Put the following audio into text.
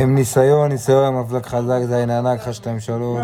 עם ניסיון, ניסיון, מבלק חזק, זין ענק, חשתיים שלוש.